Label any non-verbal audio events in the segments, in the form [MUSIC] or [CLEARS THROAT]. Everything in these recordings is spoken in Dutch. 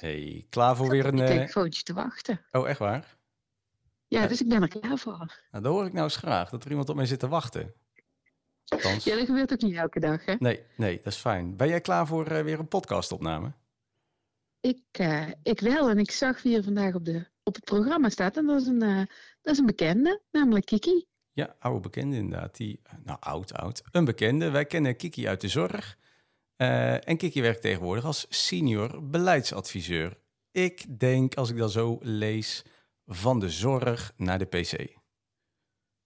Hey, klaar voor weer een... Ik eh, te wachten. Oh, echt waar? Ja, dus ik ben er klaar voor. Nou, dat hoor ik nou eens graag, dat er iemand op mij zit te wachten. Althans, Ja, dat gebeurt ook niet elke dag, hè? nee, nee, dat is fijn. Ben jij klaar voor eh, weer een podcastopname? Ik, eh, ik wel. En ik zag wie er vandaag op, de, op het programma staat. En dat is een, dat is een bekende, namelijk Kiki. Ja, oude bekende inderdaad. Die, nou, oud, oud. Een bekende. Wij kennen Kiki uit de zorg. Eh, en Kiki werkt tegenwoordig als senior beleidsadviseur. Ik denk, als ik dat zo lees, van de zorg naar de PC.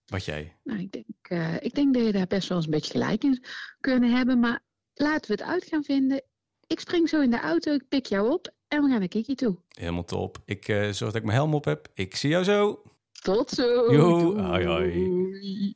Wat jij? Nou, ik denk, eh, ik denk dat je daar best wel eens een beetje gelijk in kunnen hebben. Maar laten we het uit gaan vinden. Ik spring zo in de auto, ik pik jou op en we gaan naar Kiki toe. Helemaal top. Ik eh, zorg dat ik mijn helm op heb. Ik zie jou zo. Tot zo. Jo, Doei. hoi, hoi.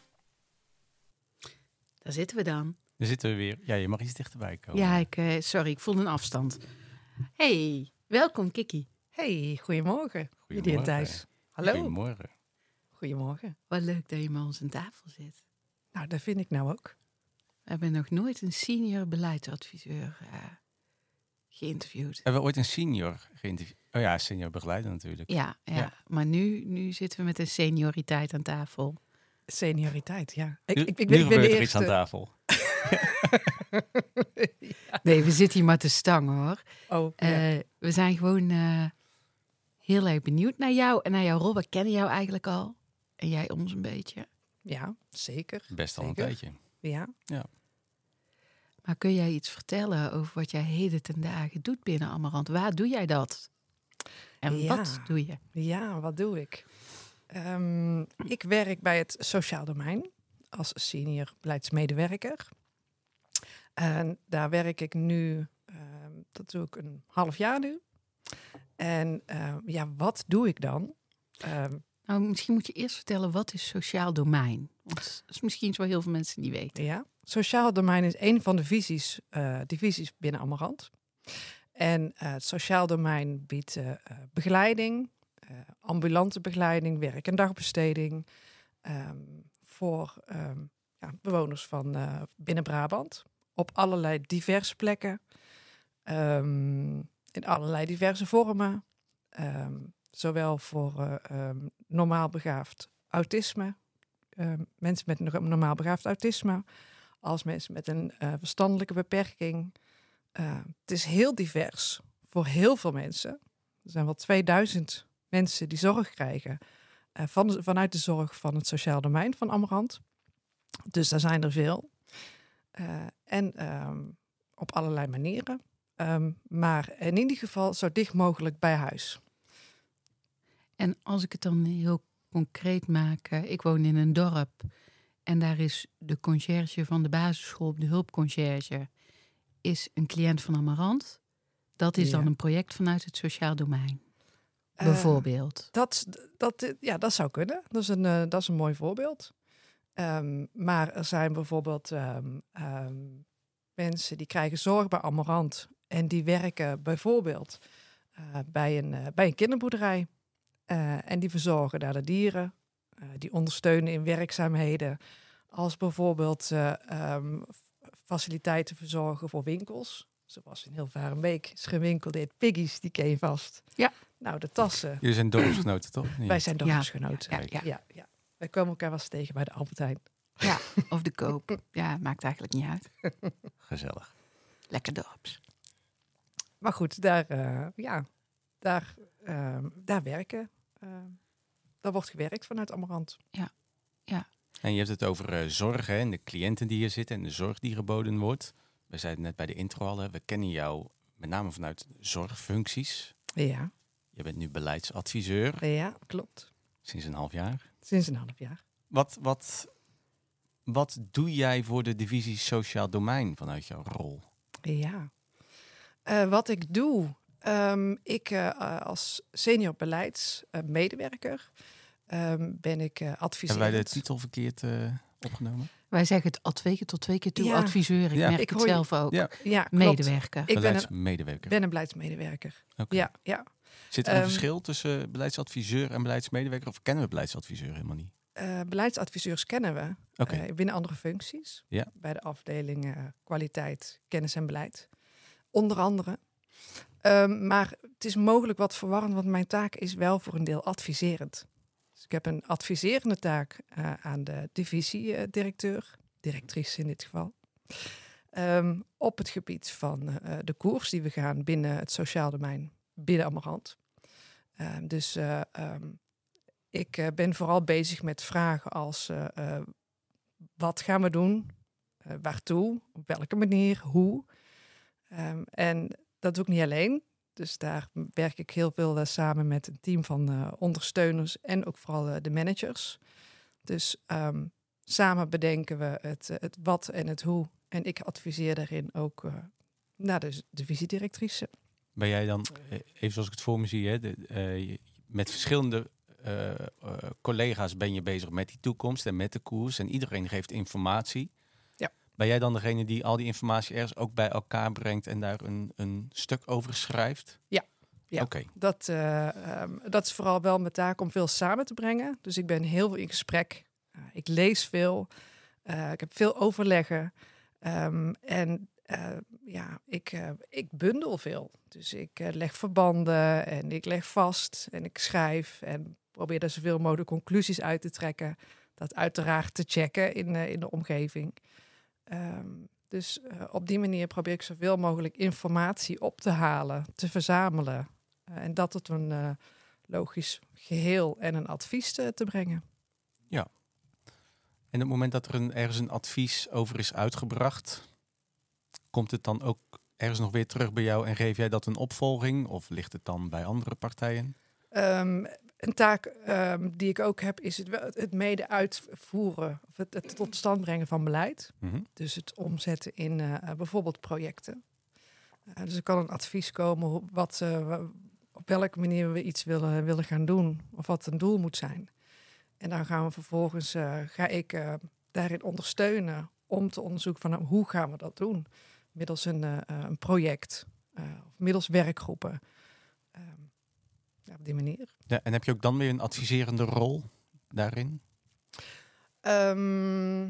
Daar zitten we dan. Daar zitten we weer. Ja, je mag iets dichterbij komen. Ja, ik, eh, sorry, ik voelde een afstand. Hey, welkom Kiki. Hey, goedemorgen. Jullie en Thijs. Hallo. Goedemorgen. Goedemorgen. Wat leuk dat je bij ons aan tafel zit. Nou, dat vind ik nou ook. We hebben nog nooit een senior beleidsadviseur eh, geïnterviewd. Hebben we ooit een senior geïnterviewd? Oh ja, senior begeleider natuurlijk. Ja, ja. Ja. maar nu, nu zitten we met een senioriteit aan tafel. Senioriteit, ja. Ik, Nu- ik, ik, nu ben- ik ben gebeurt de er iets aan tafel. [LAUGHS] Nee, we zitten hier maar te stangen hoor. Oh, ja. Eh, we zijn gewoon eh, heel erg benieuwd naar jou en naar jouw rol. We kennen jou eigenlijk al. En jij ons een beetje. ja, zeker. Best al een tijdje. Ja. Maar kun jij iets vertellen over wat jij heden ten dagen doet binnen Amarant? Waar doe jij dat? En Ja. wat doe je? ja, wat doe ik? Ehm, ik werk bij het sociaal domein als senior beleidsmedewerker. En daar werk ik nu, ehm, dat doe ik een half jaar nu. En ehm, ja, wat doe ik dan? Nou, misschien moet je eerst vertellen wat is sociaal domein. Want dat is misschien waar heel veel mensen niet weten. Ja, sociaal domein is een van de visies, eh, divisies binnen Amarant. En eh, het sociaal domein biedt eh, begeleiding, ambulante begeleiding, werk- en dagbesteding ehm, voor ehm, ja, bewoners van eh, binnen Brabant op allerlei diverse plekken, ehm, in allerlei diverse vormen, zowel voor eh, normaal begaafd autisme, mensen met nog- normaal begaafd autisme, als mensen met een eh, verstandelijke beperking. Eh, het is heel divers voor heel veel mensen. Er zijn wel 2000 mensen die zorg krijgen eh, van, vanuit de zorg van het sociaal domein van Amarant. Dus daar zijn er veel. Eh, en ehm, op allerlei manieren. Ehm, maar in ieder geval zo dicht mogelijk bij huis. En als ik het dan heel concreet maak. eh, ik woon in een dorp. En daar is de conciërge van de basisschool, de hulpconciërge, is een cliënt van Amarant. Dat is dan een project vanuit het sociaal domein. Eh, Bijvoorbeeld. Dat, dat, ja, dat zou kunnen. Dat is een, eh, dat is een mooi voorbeeld. Ehm, maar er zijn bijvoorbeeld ehm, ehm, mensen die krijgen zorg bij Amarant. En die werken bijvoorbeeld eh, bij, een, bij een kinderboerderij. En die verzorgen daar de dieren. Die ondersteunen in werkzaamheden. Als bijvoorbeeld faciliteiten verzorgen voor winkels. Zoals in Hilvarenbeek is er een winkel die heet Piggy's, die ken je vast. Ja. Nou, de tassen. Jullie zijn dorpsgenoten, toch? Nee. Wij zijn Ja. dorpsgenoten. Ja, ja. ja, ja. Wij komen elkaar wel eens tegen bij de Albertijn. Ja, of de koop. Ja, maakt eigenlijk niet uit. [LAUGHS] Gezellig. Lekker dorps. Maar goed, daar, eh, ja, daar, ehm, daar werken eh, daar wordt gewerkt vanuit Amarant. En je hebt het over eh, zorg hè, en de cliënten die hier zitten en de zorg die geboden wordt. We zeiden net bij de intro al, hè, we kennen jou met name vanuit zorgfuncties. Ja, Je bent nu beleidsadviseur ja, klopt. sinds een half jaar. Sinds een half jaar. Wat, wat, wat doe jij voor de divisie sociaal domein vanuit jouw rol? Ja. Eh, wat ik doe, ehm, ik eh, eh, als senior beleidsmedewerker ehm, ben ik uh, adviseur. Hebben wij de titel verkeerd eh, opgenomen? Wij zeggen het al twee keer tot twee keer toe Ja. adviseur. Ik Ja. merk Ik het je- zelf ook. Ja. Ja, klopt. Medewerker. Ik ben een, Beleidsmedewerker. ben een beleidsmedewerker. Oké. Ja, ja. Zit er een Ehm, verschil tussen beleidsadviseur en beleidsmedewerker? Of kennen we beleidsadviseur helemaal niet? Eh, beleidsadviseurs kennen we eh, binnen andere functies. Ja. Bij de afdeling eh, kwaliteit, kennis en beleid. Onder andere. Ehm, maar het is mogelijk wat verwarrend, want mijn taak is wel voor een deel adviserend. Dus ik heb een adviserende taak aan de divisiedirecteur, directrice in dit geval. Ehm, op het gebied van de koers die we gaan binnen het sociaal domein, binnen Amarant. Ehm, dus ehm, ik eh, ben vooral bezig met vragen als eh, wat gaan we doen, waartoe, op welke manier, hoe. Ehm, en dat doe ik niet alleen. Dus daar werk ik heel veel samen met een team van ondersteuners en ook vooral de managers. Dus samen bedenken we het, het wat en het hoe. En ik adviseer daarin ook naar de divisiedirectrice. Ben jij dan, eh, even zoals ik het voor me zie, hè, de, eh, met verschillende eh, collega's ben je bezig met die toekomst en met de koers. En iedereen geeft informatie. Ja. Ben jij dan degene die al die informatie ergens ook bij elkaar brengt en daar een, een stuk over schrijft? Ja. Ja. Oké. Dat, eh, ehm, dat is vooral wel mijn taak om veel samen te brengen. Dus ik ben heel veel in gesprek. Ik lees veel. Ik heb veel overleggen. Ehm, en ja, ik, eh, ik bundel veel. Dus ik eh, leg verbanden en ik leg vast en ik schrijf en probeer er zoveel mogelijk conclusies uit te trekken. Dat uiteraard te checken in, eh, in de omgeving. Ehm, dus eh, op die manier probeer ik zoveel mogelijk informatie op te halen, te verzamelen. eh, en dat tot een eh, logisch geheel en een advies te, te brengen. En op het moment dat er een, ergens een advies over is uitgebracht, komt het dan ook ergens nog weer terug bij jou en geef jij dat een opvolging? Of ligt het dan bij andere partijen? Ehm, een taak ehm, die ik ook heb, is het, wel- het mede uitvoeren, of het, het tot stand brengen van beleid. Mhm. Dus het omzetten in eh, bijvoorbeeld projecten. Eh, dus er kan een advies komen hoe- wat, eh, wa- op welke manier we iets willen, willen gaan doen. Of wat een doel moet zijn. En dan gaan we vervolgens, eh, ga ik eh, daarin ondersteunen om te onderzoeken van nou, hoe gaan we dat doen. Middels een, eh, eh, een project eh, of middels werkgroepen. Ehm, ja, op die manier. Ja, en heb je ook dan weer een adviserende rol daarin? Ehm,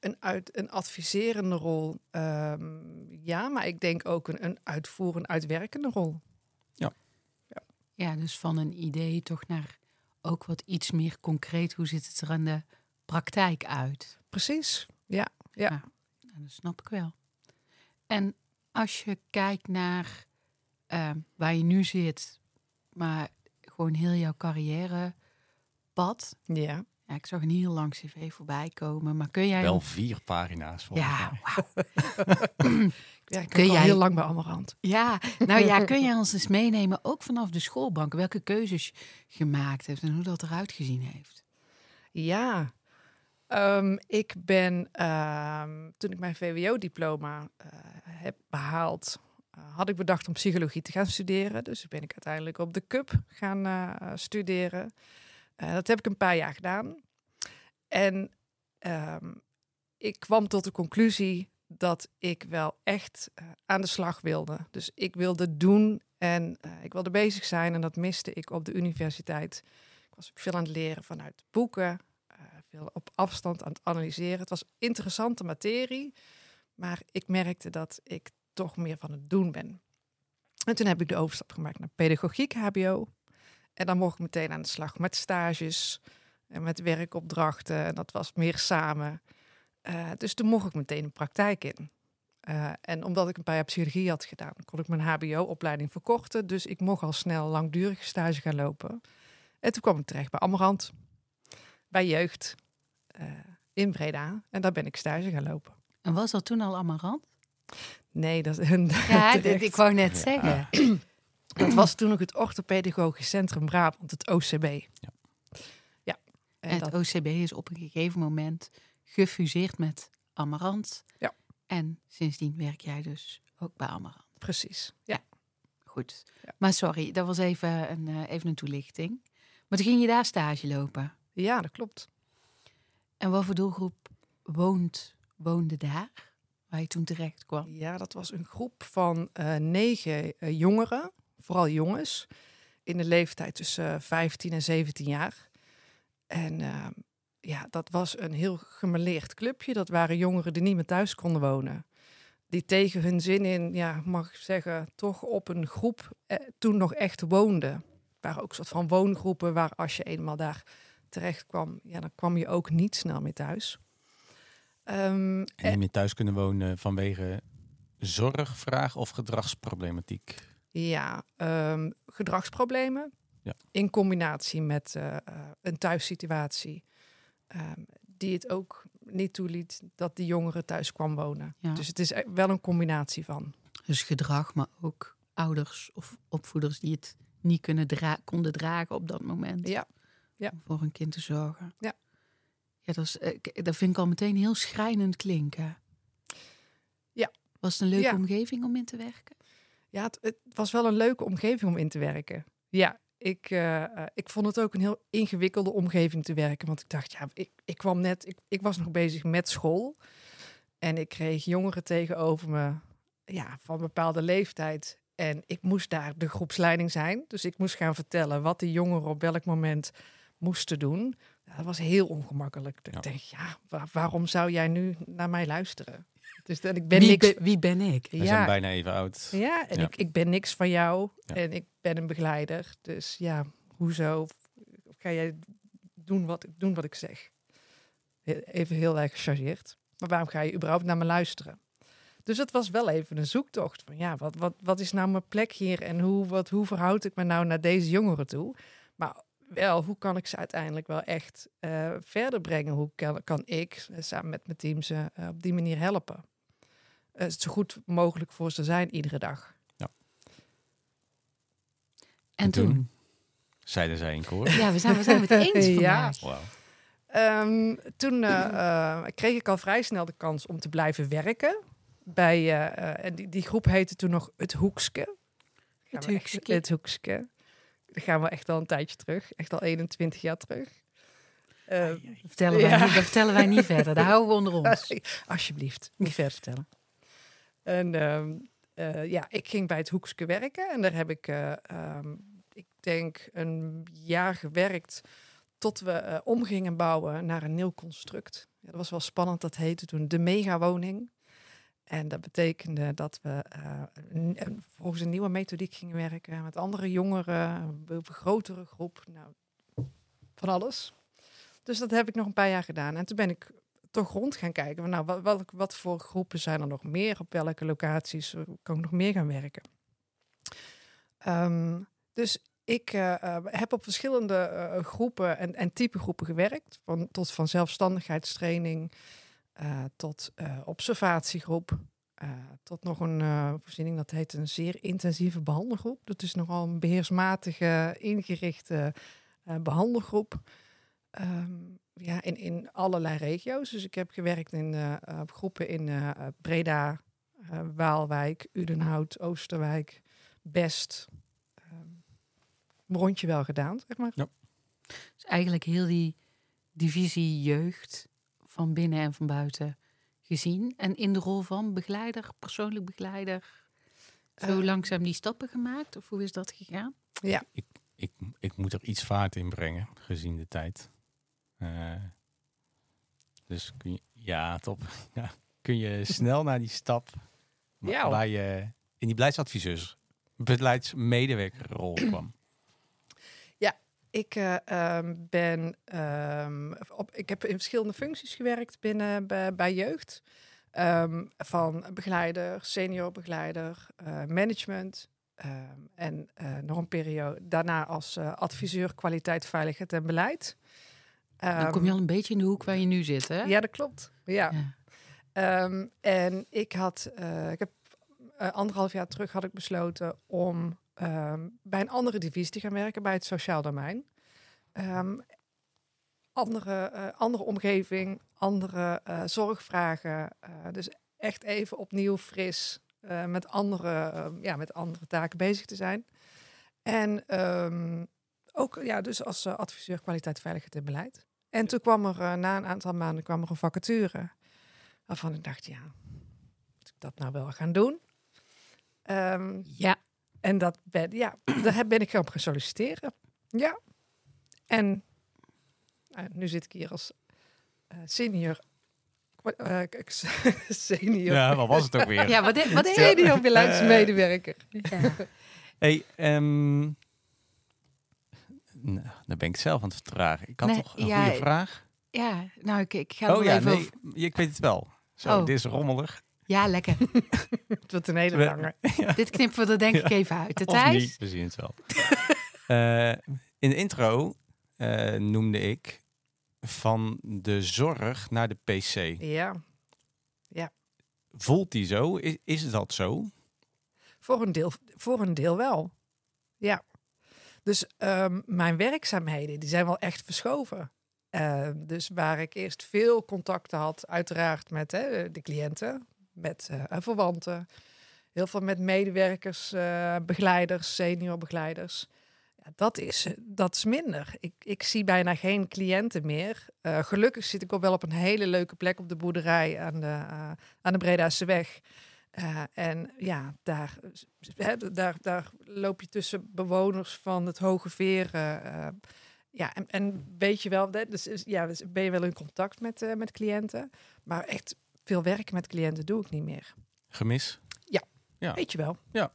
een, uit, een adviserende rol, ehm, ja, maar ik denk ook een, een uitvoerend, uitwerkende rol. Ja, dus van een idee toch naar ook wat iets meer concreet. Hoe ziet het er aan de praktijk uit? Precies, ja. ja. Nou, dat snap ik wel. En als je kijkt naar eh, waar je nu zit, maar gewoon heel jouw carrièrepad. ja. Ja, ik zag een heel lang cv voorbij komen, maar kun jij... Wel vier pagina's volgens ja, mij. wauw. [LAUGHS] Ik werk Kun jij- heel lang bij Amarant. Ja, nou ja, [LAUGHS] kun jij ons eens meenemen, ook vanaf de schoolbank, welke keuzes je gemaakt hebt en hoe dat eruit gezien heeft? Ja, Ehm, ik ben, ehm, toen ik mijn VWO-diploma eh, heb behaald, eh, had ik bedacht om psychologie te gaan studeren. Dus ben ik uiteindelijk op de CUP gaan eh, studeren. Dat heb ik een paar jaar gedaan. En ehm, ik kwam tot de conclusie dat ik wel echt aan de slag wilde. Dus ik wilde doen en ik wilde bezig zijn. En dat miste ik op de universiteit. Ik was veel aan het leren vanuit boeken, op afstand aan het analyseren. Het was interessante materie, maar ik merkte dat ik toch meer van het doen ben. En toen heb ik de overstap gemaakt naar pedagogiek HBO. En dan mocht ik meteen aan de slag met stages en met werkopdrachten. En dat was meer samen. Eh, dus toen mocht ik meteen de praktijk in. Eh, en omdat ik een paar jaar psychologie had gedaan, kon ik mijn HBO-opleiding verkorten. Dus ik mocht al snel langdurige stage gaan lopen. En toen kwam ik terecht bij Amarant, bij jeugd eh, in Breda. En daar ben ik stage gaan lopen. En was dat toen al Amarant? Nee, dat is Ja, [LAUGHS] dit, terecht. ik wou net Ja. zeggen. [CLEARS THROAT] Dat was toen nog het Orthopedagogisch Centrum Brabant, het OCB. Ja. ja. En En dat, het OCB is op een gegeven moment gefuseerd met Amarant. Ja. En sindsdien werk jij dus ook bij Amarant. precies. Ja. Goed. Ja. Maar sorry, dat was even een, eh, even een toelichting. Maar toen ging je daar stage lopen. ja, dat klopt. En wat voor doelgroep woont, woonde daar? Waar je toen terecht kwam? Ja, dat was een groep van eh, negen eh, jongeren, vooral jongens, in de leeftijd tussen eh, 15 en 17 jaar. En eh, ja, dat was een heel gemeleerd clubje. Dat waren jongeren die niet meer thuis konden wonen. Die tegen hun zin in, ja, mag ik zeggen, toch op een groep eh, toen nog echt woonden. Er waren ook soort van woongroepen waar als je eenmaal daar terecht kwam, ja, dan kwam je ook niet snel meer thuis. Ehm, En niet meer thuis kunnen wonen vanwege zorgvraag of gedragsproblematiek. Ja, ehm, gedragsproblemen Ja. in combinatie met eh, eh, een thuissituatie ehm, die het ook niet toeliet dat die jongere thuis kwam wonen. Ja. Dus het is e- wel een combinatie van. Dus gedrag, maar ook ouders of opvoeders die het niet kunnen dra konden dragen op dat moment. Ja, ja. Om voor een kind te zorgen. Ja. Ja, dat, is, eh, dat vind ik al meteen heel schrijnend klinken. Ja. Was het een leuke Ja. omgeving om in te werken? ja het, het was wel een leuke omgeving om in te werken. Ja, ik, eh, eh, ik vond het ook een heel ingewikkelde omgeving te werken. Want ik dacht, ja, ik, ik kwam net, ik, ik was nog bezig met school. En ik kreeg jongeren tegenover me ja, van bepaalde leeftijd. En ik moest daar de groepsleiding zijn. Dus ik moest gaan vertellen wat die jongeren op welk moment moesten doen. Ja, dat was heel ongemakkelijk. Ik Ja. denk, ja, wa- waarom zou jij nu naar mij luisteren? Dus dat ik ben wie, niks. wie ben ik? We zijn bijna even oud. Ja, en Ja. Ik, ik ben niks van jou Ja. en ik ben een begeleider. Dus ja, hoezo ga jij doen wat, doen wat ik zeg? Even heel erg gechargeerd. Maar waarom ga je überhaupt naar me luisteren? Dus het was wel even een zoektocht van ja, wat, wat, wat is nou mijn plek hier en hoe, wat, hoe verhoud ik me nou naar deze jongeren toe? Maar wel, hoe kan ik ze uiteindelijk wel echt eh, verder brengen? Hoe kan, kan ik eh, samen met mijn team ze eh, op die manier helpen? Eh, zo goed mogelijk voor ze zijn iedere dag. En toen? toen? Zeiden zij in koor. Ja, we zijn, we zijn het [LAUGHS] eens Ja. vandaag. Wauw. Ehm, toen kreeg ik al vrij snel de kans om te blijven werken. Bij, eh, eh, en die, die groep heette toen nog Het Hoekske. Het Hoekske. Het Hoekske. Gaan we echt al een tijdje terug. Echt al 21 jaar terug. Eh, Dat vertellen, wij Ja. niet, dat vertellen wij niet verder. Daar houden we onder ons. [LAUGHS] Alsjeblieft, niet verder vertellen. En ehm, eh, ja, ik ging bij het Hoekske werken. En daar heb ik, eh, ehm, ik denk, een jaar gewerkt tot we eh, om gingen bouwen naar een nieuw construct. Ja, dat was wel spannend. Dat heette toen de megawoning. En dat betekende dat we eh, een- volgens een nieuwe methodiek gingen werken met andere jongeren, een grotere groep, nou, van alles. Dus dat heb ik nog een paar jaar gedaan. En toen ben ik toch rond gaan kijken. Nou, wat, wat, voor groepen zijn er nog meer? Op welke locaties eh, kan ik nog meer gaan werken? Ehm, dus ik eh, eh, heb op verschillende eh, groepen en, en type groepen gewerkt. Van, tot van zelfstandigheidstraining eh, tot eh, observatiegroep. eh, tot nog een voorziening dat heet een zeer intensieve behandelgroep. Dat is nogal een beheersmatige, ingerichte eh, behandelgroep. Ehm, ja, in, in allerlei regio's. Dus ik heb gewerkt in groepen in Breda, Waalwijk, Udenhout, Oosterwijk, Best. Ehm, rondje wel gedaan, zeg maar. Dus eigenlijk heel die divisie jeugd van binnen en van buiten gezien. En in de rol van begeleider, persoonlijk begeleider, zo Eh. langzaam die stappen gemaakt? Of hoe is dat gegaan? Ik, ik moet er iets vaart in brengen, gezien de tijd. Eh, dus kun je, ja, top. [LAUGHS] Ja, kun je snel naar die stap wa- Ja. waar je in die beleidsadviseurs, beleidsmedewerkerrol kwam. Ik eh, ehm, ben ehm, op, ik heb in verschillende functies gewerkt binnen bij, bij jeugd. Ehm, van begeleider, senior begeleider, eh, management. En eh, nog een periode daarna als adviseur kwaliteit, veiligheid en beleid. Dan kom je al een beetje in de hoek waar je nu zit, hè? Ja, dat klopt. Ja. Ja. En ik had, ik heb anderhalf jaar terug had ik besloten om ehm, bij een andere divisie te gaan werken, bij het sociaal domein. Ehm, andere, eh, andere omgeving, andere eh, zorgvragen. eh, dus echt even opnieuw fris met, andere, ehm, ja, met andere taken bezig te zijn. En ook ja, dus als adviseur kwaliteit, veiligheid en beleid. En toen kwam er na een aantal maanden kwam er een vacature. Waarvan ik dacht, ja, moet ik dat nou wel gaan doen? Ehm, Ja. En dat ben, ja, daar heb- ben ik op gaan solliciteren. Ja. En nou, nu zit ik hier als eh, senior. eh, k- [LAUGHS] senior. Ja, wat was het ook weer? Ja, wat, de- wat [LAUGHS] Senior beleidsmedewerker. Ja. Hey, ehm, nou, dan ben ik zelf aan het vertragen. Ik had Nee, toch een ja, goede vraag? ja, nou, ik, ik ga Oh ja, even nee, ik weet het wel. Zo, Oh. dit is rommelig. Ja, lekker. [LAUGHS] Het wordt een hele lange. [LAUGHS] Dit knippen we er denk ik even uit. De niet, we zien het wel. [LAUGHS] Eh, in de intro eh, noemde ik van de zorg naar de PC. Ja, Voelt die zo? Is, is dat zo? voor een deel, voor een deel wel. Ja. Dus ehm, mijn werkzaamheden die zijn wel echt verschoven. Eh, dus waar ik eerst veel contacten had, uiteraard met hè, de cliënten, met eh, verwanten, heel veel met medewerkers, eh, begeleiders, senior begeleiders. Ja, dat, is, eh, dat is minder. Ik, ik zie bijna geen cliënten meer. Eh, gelukkig zit ik ook wel op een hele leuke plek op de boerderij aan de, aan de weg. En ja, daar, daar, daar loop je tussen bewoners van het Hoge Veer. Uh, ja, en, en weet je wel, dus, ja, ben je wel in contact met, met cliënten. Maar echt veel werken met cliënten doe ik niet meer. Gemis? Ja, ja. weet je wel. Ja.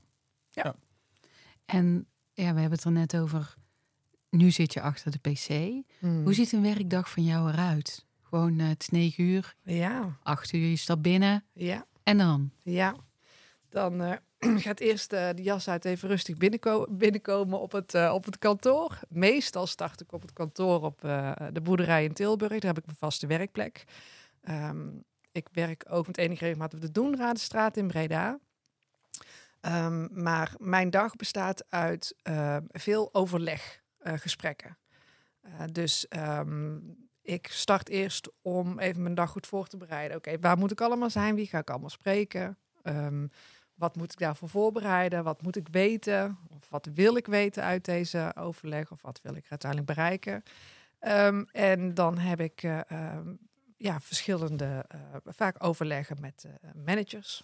ja. ja. En ja, we hebben het er net over. Nu zit je achter de PC. Hmm. Hoe ziet een werkdag van jou eruit? Gewoon, uh, het is negen uur. Ja. Acht uur, je stapt binnen. Ja. En dan? Ja. Dan uh, [CLEARS THROAT] gaat eerst uh, de jas uit even rustig binnenko binnenkomen op het, uh, op het kantoor. Meestal start ik op het kantoor op uh, de boerderij in Tilburg. Daar heb ik mijn vaste werkplek. Um, ik werk ook met enige regelmaat op de Doenradenstraat in Breda. Um, maar mijn dag bestaat uit uh, veel overleggesprekken. Uh, dus um, ik start eerst om even mijn dag goed voor te bereiden. Oké, waar moet ik allemaal zijn? Wie ga ik allemaal spreken? Um, wat moet ik daarvoor voorbereiden? Wat moet ik weten? Of wat wil ik weten uit deze overleg? Of wat wil ik uiteindelijk bereiken? En dan heb ik ja, verschillende, uh, vaak overleggen met uh, managers.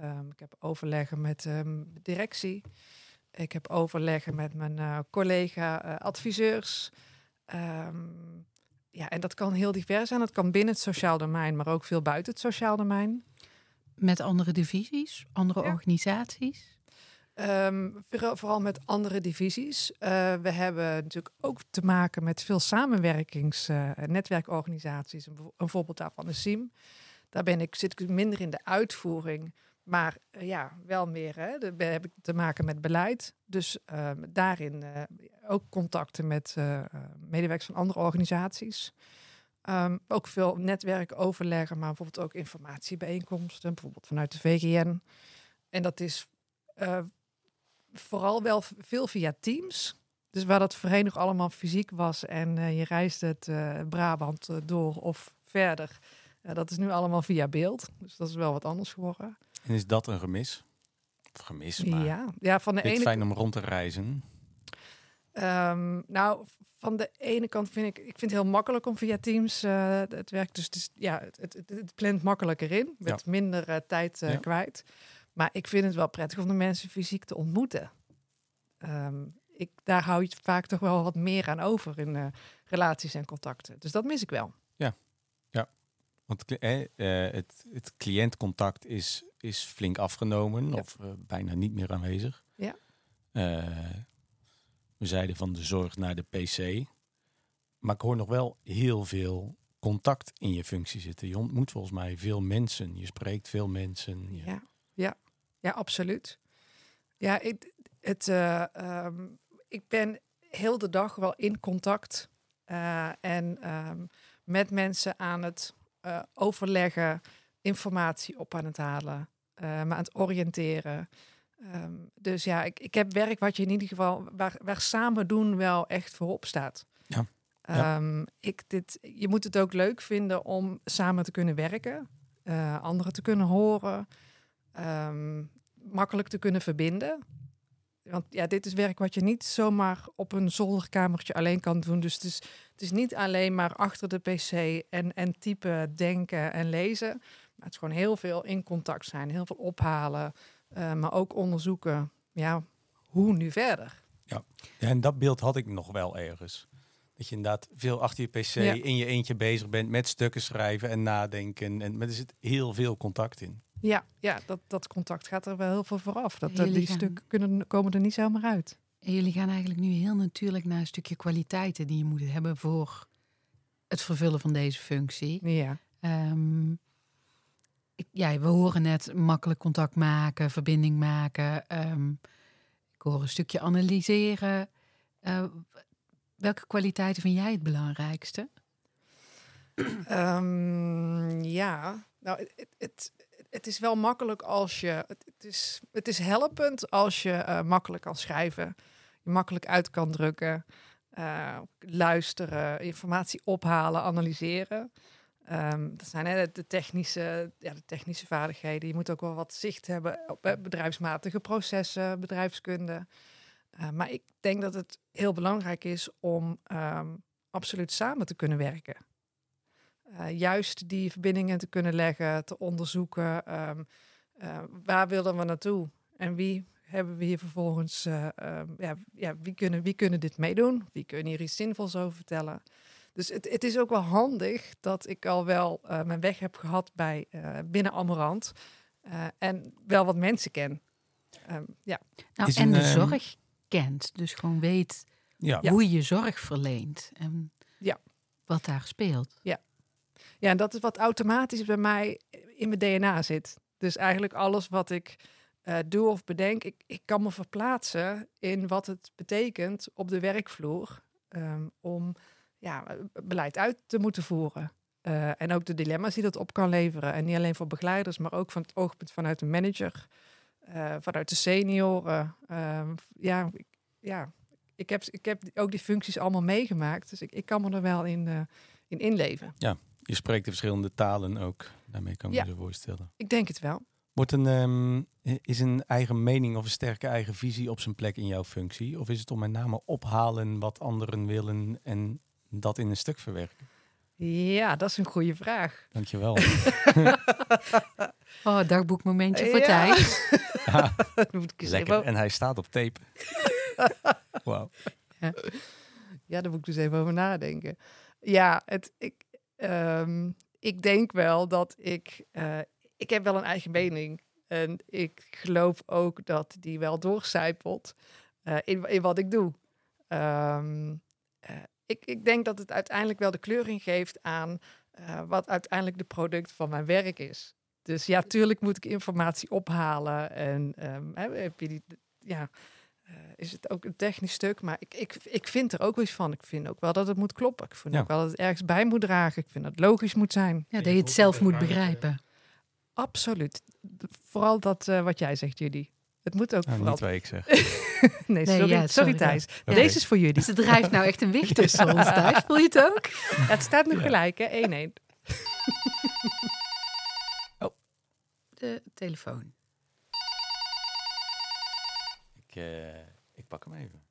Um, ik heb overleggen met um, directie. Ik heb overleggen met mijn uh, collega-adviseurs. Um, ja, en dat kan heel divers zijn. Dat kan binnen het sociaal domein, maar ook veel buiten het sociaal domein. Met andere divisies, andere ja. organisaties? Um, vooral, met andere divisies. Uh, we hebben natuurlijk ook te maken met veel samenwerkings- uh, netwerkorganisaties. Een, voorbeeld daarvan is SIEM. Daar ben ik, zit ik mender in de uitvoering, maar uh, ja, wel meer. Hè. Daar heb ik te maken met beleid. Dus daarin ook contacten met eh, medewerkers van andere organisaties. Um, ook veel netwerkoverleggen, maar bijvoorbeeld ook informatiebijeenkomsten, bijvoorbeeld vanuit de VGN. En dat is vooral wel veel via Teams. Dus waar dat voorheen nog allemaal fysiek was en uh, je reist het uh, Brabant door of verder. dat is nu allemaal via beeld. Dus dat is wel wat anders geworden. En is dat een gemis? Of gemis, maar ja, ja, van de ene fijn om rond te reizen? Um, nou, van de ene kant vind ik, ik vind het heel makkelijk om via Teams het werk. Dus is, ja, het, het, plant makkelijker in, met ja. minder tijd ja. kwijt. Maar ik vind het wel prettig om de mensen fysiek te ontmoeten. Um, ik, daar hou je vaak toch wel wat meer aan over in uh, relaties en contacten. Dus dat mis ik wel. Ja, ja. Want eh, het, het cliëntcontact is, is flink afgenomen ja. of bijna niet meer aanwezig. Ja. we zeiden van de zorg naar de PC. Maar ik hoor nog wel heel veel contact in je functie zitten. Je ontmoet volgens mij veel mensen. Je spreekt veel mensen. Je... Ja, ja, ja, absoluut. Ja, ik, het, eh, ehm, ik ben heel de dag wel in contact eh, en ehm, met mensen aan het eh, overleggen, informatie op aan het halen, me aan het oriënteren. Ehm, dus ja, ik, ik heb werk wat je in ieder geval, waar, waar samen doen wel echt voorop staat. Ja. Ehm, ik, dit, je moet het ook leuk vinden om samen te kunnen werken, anderen te kunnen horen, ehm, makkelijk te kunnen verbinden. Want ja, dit is werk wat je niet zomaar op een zolderkamertje alleen kan doen. Dus het is, het is niet alleen maar achter de pc en, en typen, denken en lezen. Maar het is gewoon heel veel in contact zijn, heel veel ophalen. Uh, maar ook onderzoeken, ja, hoe nu verder? Ja, en dat beeld had ik nog wel ergens. Dat je inderdaad veel achter je pc in je eentje bezig bent met stukken schrijven en nadenken. En met er zit heel veel contact in. Ja, ja dat, dat contact gaat er wel heel veel vooraf. Dat, die stukken kunnen, komen er niet zomaar uit. En jullie gaan eigenlijk nu heel natuurlijk naar een stukje kwaliteiten die je moet hebben voor het vervullen van deze functie. Ja. Um, ja, we horen net makkelijk contact maken, verbinding maken. Um, ik hoor een stukje analyseren. Uh, welke kwaliteiten vind jij het belangrijkste? Um, ja, nou, het, het, is wel makkelijk als je. Het, is, het is helpend als je uh, makkelijk kan schrijven, je makkelijk uit kan drukken, uh, luisteren, informatie ophalen, analyseren. Um, dat zijn de, technische, ja, de technische vaardigheden. Je moet ook wel wat zicht hebben op bedrijfsmatige processen, bedrijfskunde. Uh, maar ik denk dat het heel belangrijk is om um, absoluut samen te kunnen werken. Uh, juist die verbindingen te kunnen leggen, te onderzoeken. Um, uh, waar willen we naartoe? En wie hebben we hier vervolgens? ja, ja, wie, kunnen, wie kunnen dit meedoen? Wie kunnen hier iets zinvols over vertellen? Dus het, het is ook wel handig dat ik al wel uh, mijn weg heb gehad bij uh, binnen Amarant. Uh, en wel wat mensen ken. Um, ja. Nou, en de zorg kent. Dus gewoon weet ja. hoe je zorg verleent. En ja. wat daar speelt. Ja. ja, en dat is wat automatisch bij mij in mijn DNA zit. Dus eigenlijk alles wat ik doe of bedenk, ik, ik kan me verplaatsen in wat het betekent op de werkvloer. Um, om ja, beleid uit te moeten voeren. Uh, en ook de dilemma's die dat op kan leveren. En niet alleen voor begeleiders, maar ook van het oogpunt vanuit de manager, uh, vanuit de senioren. Uh, ja, ik, ja ik, heb, ik heb ook die functies allemaal meegemaakt. Dus ik, ik kan me er wel in, uh, in inleven. Ja, je spreekt de verschillende talen ook. Daarmee kan ik ja, me voorstellen. Ik denk het wel. Wordt een, um, is een eigen mening of een sterke eigen visie op zijn plek in jouw functie? Of is het om met name ophalen wat anderen willen en dat in een stuk verwerken? Ja, dat is een goede vraag. Dankjewel. [LAUGHS] oh, dagboekmomentje voor ja. Thijs. [LAUGHS] Ja. Lekker. En hij staat op tape. [LAUGHS] Wauw. Ja. ja, daar moet ik dus even over nadenken. Ja, het, ik, um, ik denk wel dat ik... Uh, ik heb wel een eigen mening. En ik geloof ook dat die wel doorcijpelt uh, in, in wat ik doe. Um, uh, ik, ik denk dat het uiteindelijk wel de kleuring geeft aan uh, wat uiteindelijk de product van mijn werk is. Dus ja, tuurlijk moet ik informatie ophalen. En um, heb je die, ja, uh, is het ook een technisch stuk. Maar ik, ik, ik vind er ook wel eens van. Ik vind ook wel dat het moet kloppen. Ik vind ja. ook wel dat het ergens bij moet dragen. Ik vind dat het logisch moet zijn. Ja, dat je het zelf moet begrijpen. Absoluut. Vooral dat uh, wat jij zegt, Judy. Het moet ook nou, vooral... Niet wat ik zeg. [LAUGHS] nee, sorry, nee, ja, sorry, sorry Thijs. Ja. Deze is voor jullie. Ze drijft nou echt een wicht tussen ons, Thijs. Voel je het ook? het staat nu gelijk, hè? 1-1. [LAUGHS] oh, de telefoon. Ik, uh, ik pak hem even.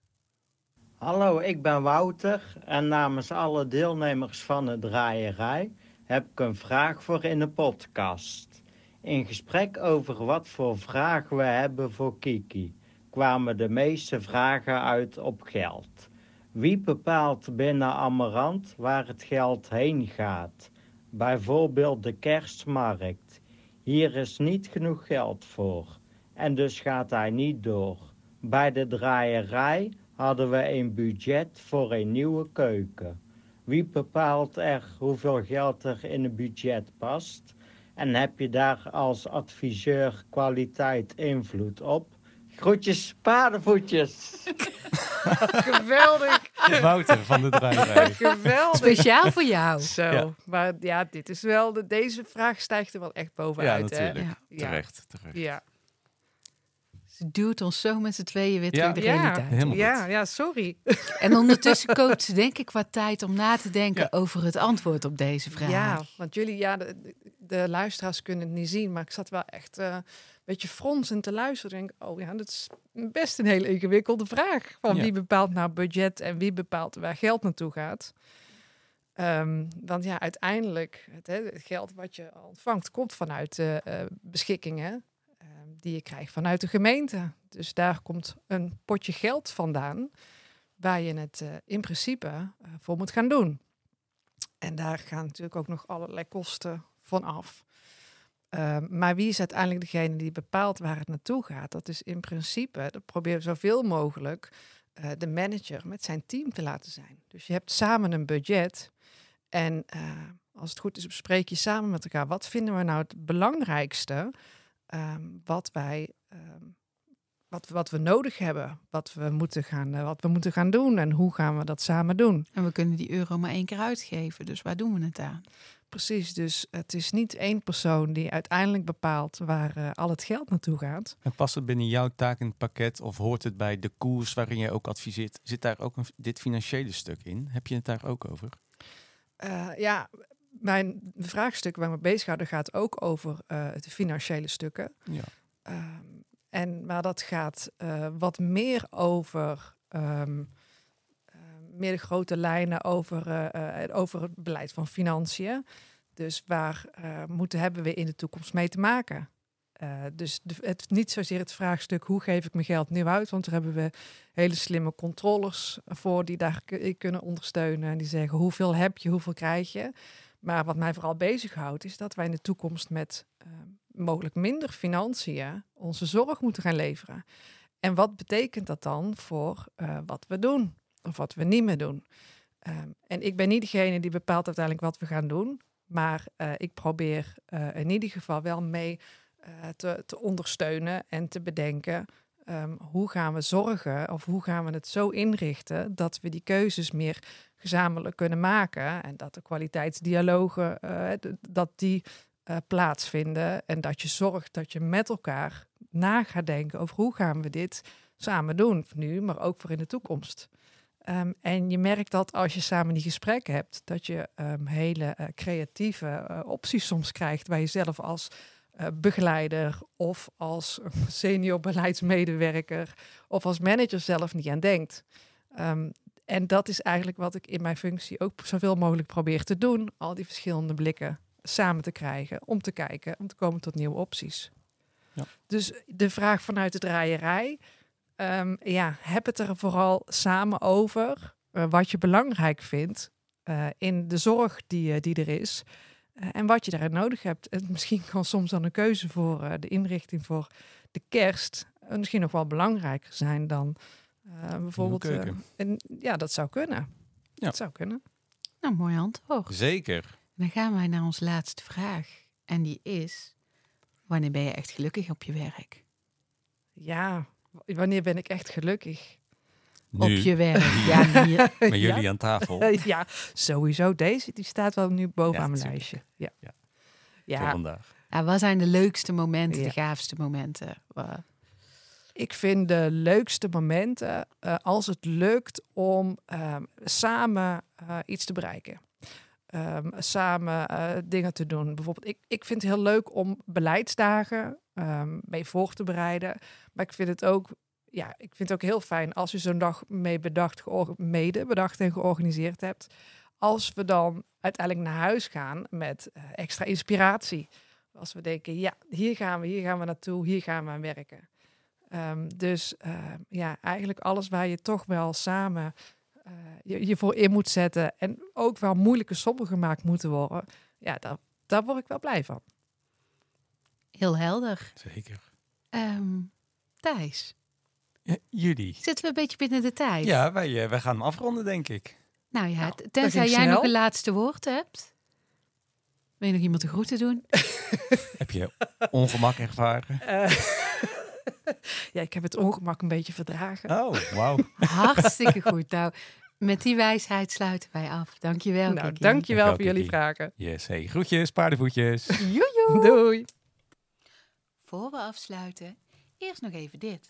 Hallo, ik ben Wouter en namens alle deelnemers van de draaierij heb ik een vraag voor in de podcast. In gesprek over wat voor vragen we hebben voor Kiki kwamen de meeste vragen uit op geld. Wie bepaalt binnen Amarant waar het geld heen gaat? Bijvoorbeeld de kerstmarkt. Hier is niet genoeg geld voor en dus gaat hij niet door. Bij de draaierij hadden we een budget voor een nieuwe keuken. Wie bepaalt er hoeveel geld er in het budget past? En heb je daar als adviseur kwaliteit invloed op? Groetjes, paardenvoetjes. [LAUGHS] Geweldig. Wouter van de draaierij. [LAUGHS] Geweldig. Speciaal voor jou. Zo, Ja. maar ja, dit is wel, de, deze vraag stijgt er wel echt Ja, bovenuit. hè? natuurlijk. Ja. Terecht, terecht. Ja. Ze duwt ons zo met z'n tweeën weer Ja. terug de Ja. realiteit. Helemaal Ja, ja, sorry. En ondertussen koopt ze denk ik wat tijd om na te denken Ja. over het antwoord op deze vraag. Ja, want jullie, ja, de, de- de luisteraars kunnen het niet zien, maar ik zat wel echt eh, een beetje fronsend te luisteren. Ik denk, oh ja, dat is best een hele ingewikkelde vraag. Van Ja. wie bepaalt nou budget en wie bepaalt waar geld naartoe gaat. Ehm, want ja, uiteindelijk, het, hè, het geld wat je ontvangt, komt vanuit de eh, beschikkingen ehm, die je krijgt vanuit de gemeente. Dus daar komt een potje geld vandaan waar je het eh, in principe eh, voor moet gaan doen. En daar gaan natuurlijk ook nog allerlei kosten van af. Ehm, maar wie is uiteindelijk degene die bepaalt waar het naartoe gaat? Dat is in principe, dat proberen we zoveel mogelijk eh, de manager met zijn team te laten zijn. Dus je hebt samen een budget. En als het goed is, bespreek je samen met elkaar. Wat vinden we nou het belangrijkste ehm, wat wij ehm, wat, wat we nodig hebben, wat we, moeten gaan, eh, wat we moeten gaan doen en hoe gaan we dat samen doen. En we kunnen die euro maar één keer uitgeven, dus waar doen we het aan? Precies, dus het is niet één persoon die uiteindelijk bepaalt waar eh, al het geld naartoe gaat. En past het binnen jouw taak in het pakket of hoort het bij de koers waarin jij ook adviseert? Zit daar ook een, dit financiële stuk in? Heb je het daar ook over? Eh, ja, mijn vraagstuk waar we bezighouden gaat ook over eh de financiële stukken. Ja. Ehm, en, maar dat gaat eh, wat meer over ehm, eh, meer de grote lijnen over, over het beleid van financiën. Dus waar moeten hebben we in de toekomst mee te maken? Dus de, het, niet zozeer het vraagstuk hoe geef ik mijn geld nu uit, want daar hebben we hele slimme controllers voor die daar kunnen ondersteunen en die zeggen hoeveel heb je, hoeveel krijg je. Maar wat mij vooral bezighoudt is dat wij in de toekomst met eh, mogelijk minder financiën onze zorg moeten gaan leveren. En wat betekent dat dan voor eh, wat we doen of wat we niet meer doen? Ehm, en ik ben niet degene die bepaalt uiteindelijk wat we gaan doen, maar eh, ik probeer eh, in ieder geval wel mee te, te ondersteunen en te bedenken ehm, hoe gaan we zorgen of hoe gaan we het zo inrichten dat we die keuzes meer gezamenlijk kunnen maken en dat de kwaliteitsdialogen eh, dat die eh, plaatsvinden en dat je zorgt dat je met elkaar na gaat denken over hoe gaan we dit samen doen, nu, maar ook voor in de toekomst. Ehm, en je merkt dat als je samen die gesprekken hebt, dat je ehm, hele eh, creatieve opties soms krijgt waar je zelf als eh, begeleider of als [LAUGHS] senior beleidsmedewerker of als manager zelf niet aan denkt. Ehm, en dat is eigenlijk wat ik in mijn functie ook zoveel mogelijk probeer te doen. Al die verschillende blikken samen te krijgen om te kijken, om te komen tot nieuwe opties. Ja. Dus de vraag vanuit de draaierij. ehm, ja, heb het er vooral samen over eh, wat je belangrijk vindt eh, in de zorg die, die er is. Eh, en wat je daarin nodig hebt. En misschien [LAUGHS] kan soms dan een keuze voor eh, de inrichting voor de kerst eh, misschien nog wel belangrijker zijn dan eh, bijvoorbeeld. keuken. en, ja, dat zou kunnen. Ja. Dat zou kunnen. Nou, mooi antwoord. Zeker. Dan gaan wij naar onze laatste vraag. En die is, wanneer ben je echt gelukkig op je werk? Ja, wanneer ben ik echt gelukkig? Nu, Op je werk, ja, hier. [LAUGHS] met jullie ja, aan tafel [LAUGHS] ja, sowieso. Deze die staat wel nu bovenaan mijn lijstje. Ja. Ja. Ja. voor vandaag. Ja, wat zijn de leukste momenten, Ja. de gaafste momenten? Ik vind de leukste momenten eh, als het lukt om ehm, samen eh, iets te bereiken. Ehm, samen eh, dingen te doen. Bijvoorbeeld, ik, ik vind het heel leuk om beleidsdagen ehm, mee voor te bereiden. Maar ik vind het ook, ja, ik vind het ook heel fijn als je zo'n dag mee bedacht, mede bedacht en georganiseerd hebt. Als we dan uiteindelijk naar huis gaan met eh, extra inspiratie. Als we denken, ja, hier gaan we, hier gaan we naartoe, hier gaan we aan werken. Ehm, dus ehm, ja, eigenlijk alles waar je toch wel samen eh, je, je voor in moet zetten en ook wel moeilijke sommen gemaakt moeten worden, ja, daar, daar word ik wel blij van. Heel helder. Zeker. Ehm, Thijs, jullie. zitten we een beetje binnen de tijd? Ja, wij, eh, wij gaan hem afronden, denk ik. Nou ja, Nou, tenzij jij nog een laatste woord hebt. Wil je nog iemand de groeten doen? [LAUGHS] Heb je ongemak ervaren? Eh, [LAUGHS] ja, ik heb het ongemak een beetje verdragen. Oh, wauw. [LAUGHS] Hartstikke goed. Nou, met die wijsheid sluiten wij af. Dankjewel, nou, Kiki. dankjewel voor jullie vragen. Yes, hey, groetjes, paardenvoetjes. Joejoe. Doei. Voor we afsluiten, eerst nog even dit.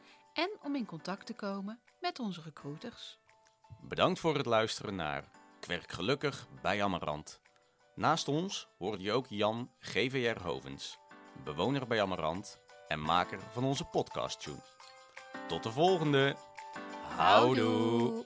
en om in contact te komen met onze recruiters. Bedankt voor het luisteren naar Kwerk Gelukkig bij Amarant. Naast ons hoorde je ook Jan GVR Hovens, bewoner bij Amarant en maker van onze podcast tune. Tot de volgende. Houdoe.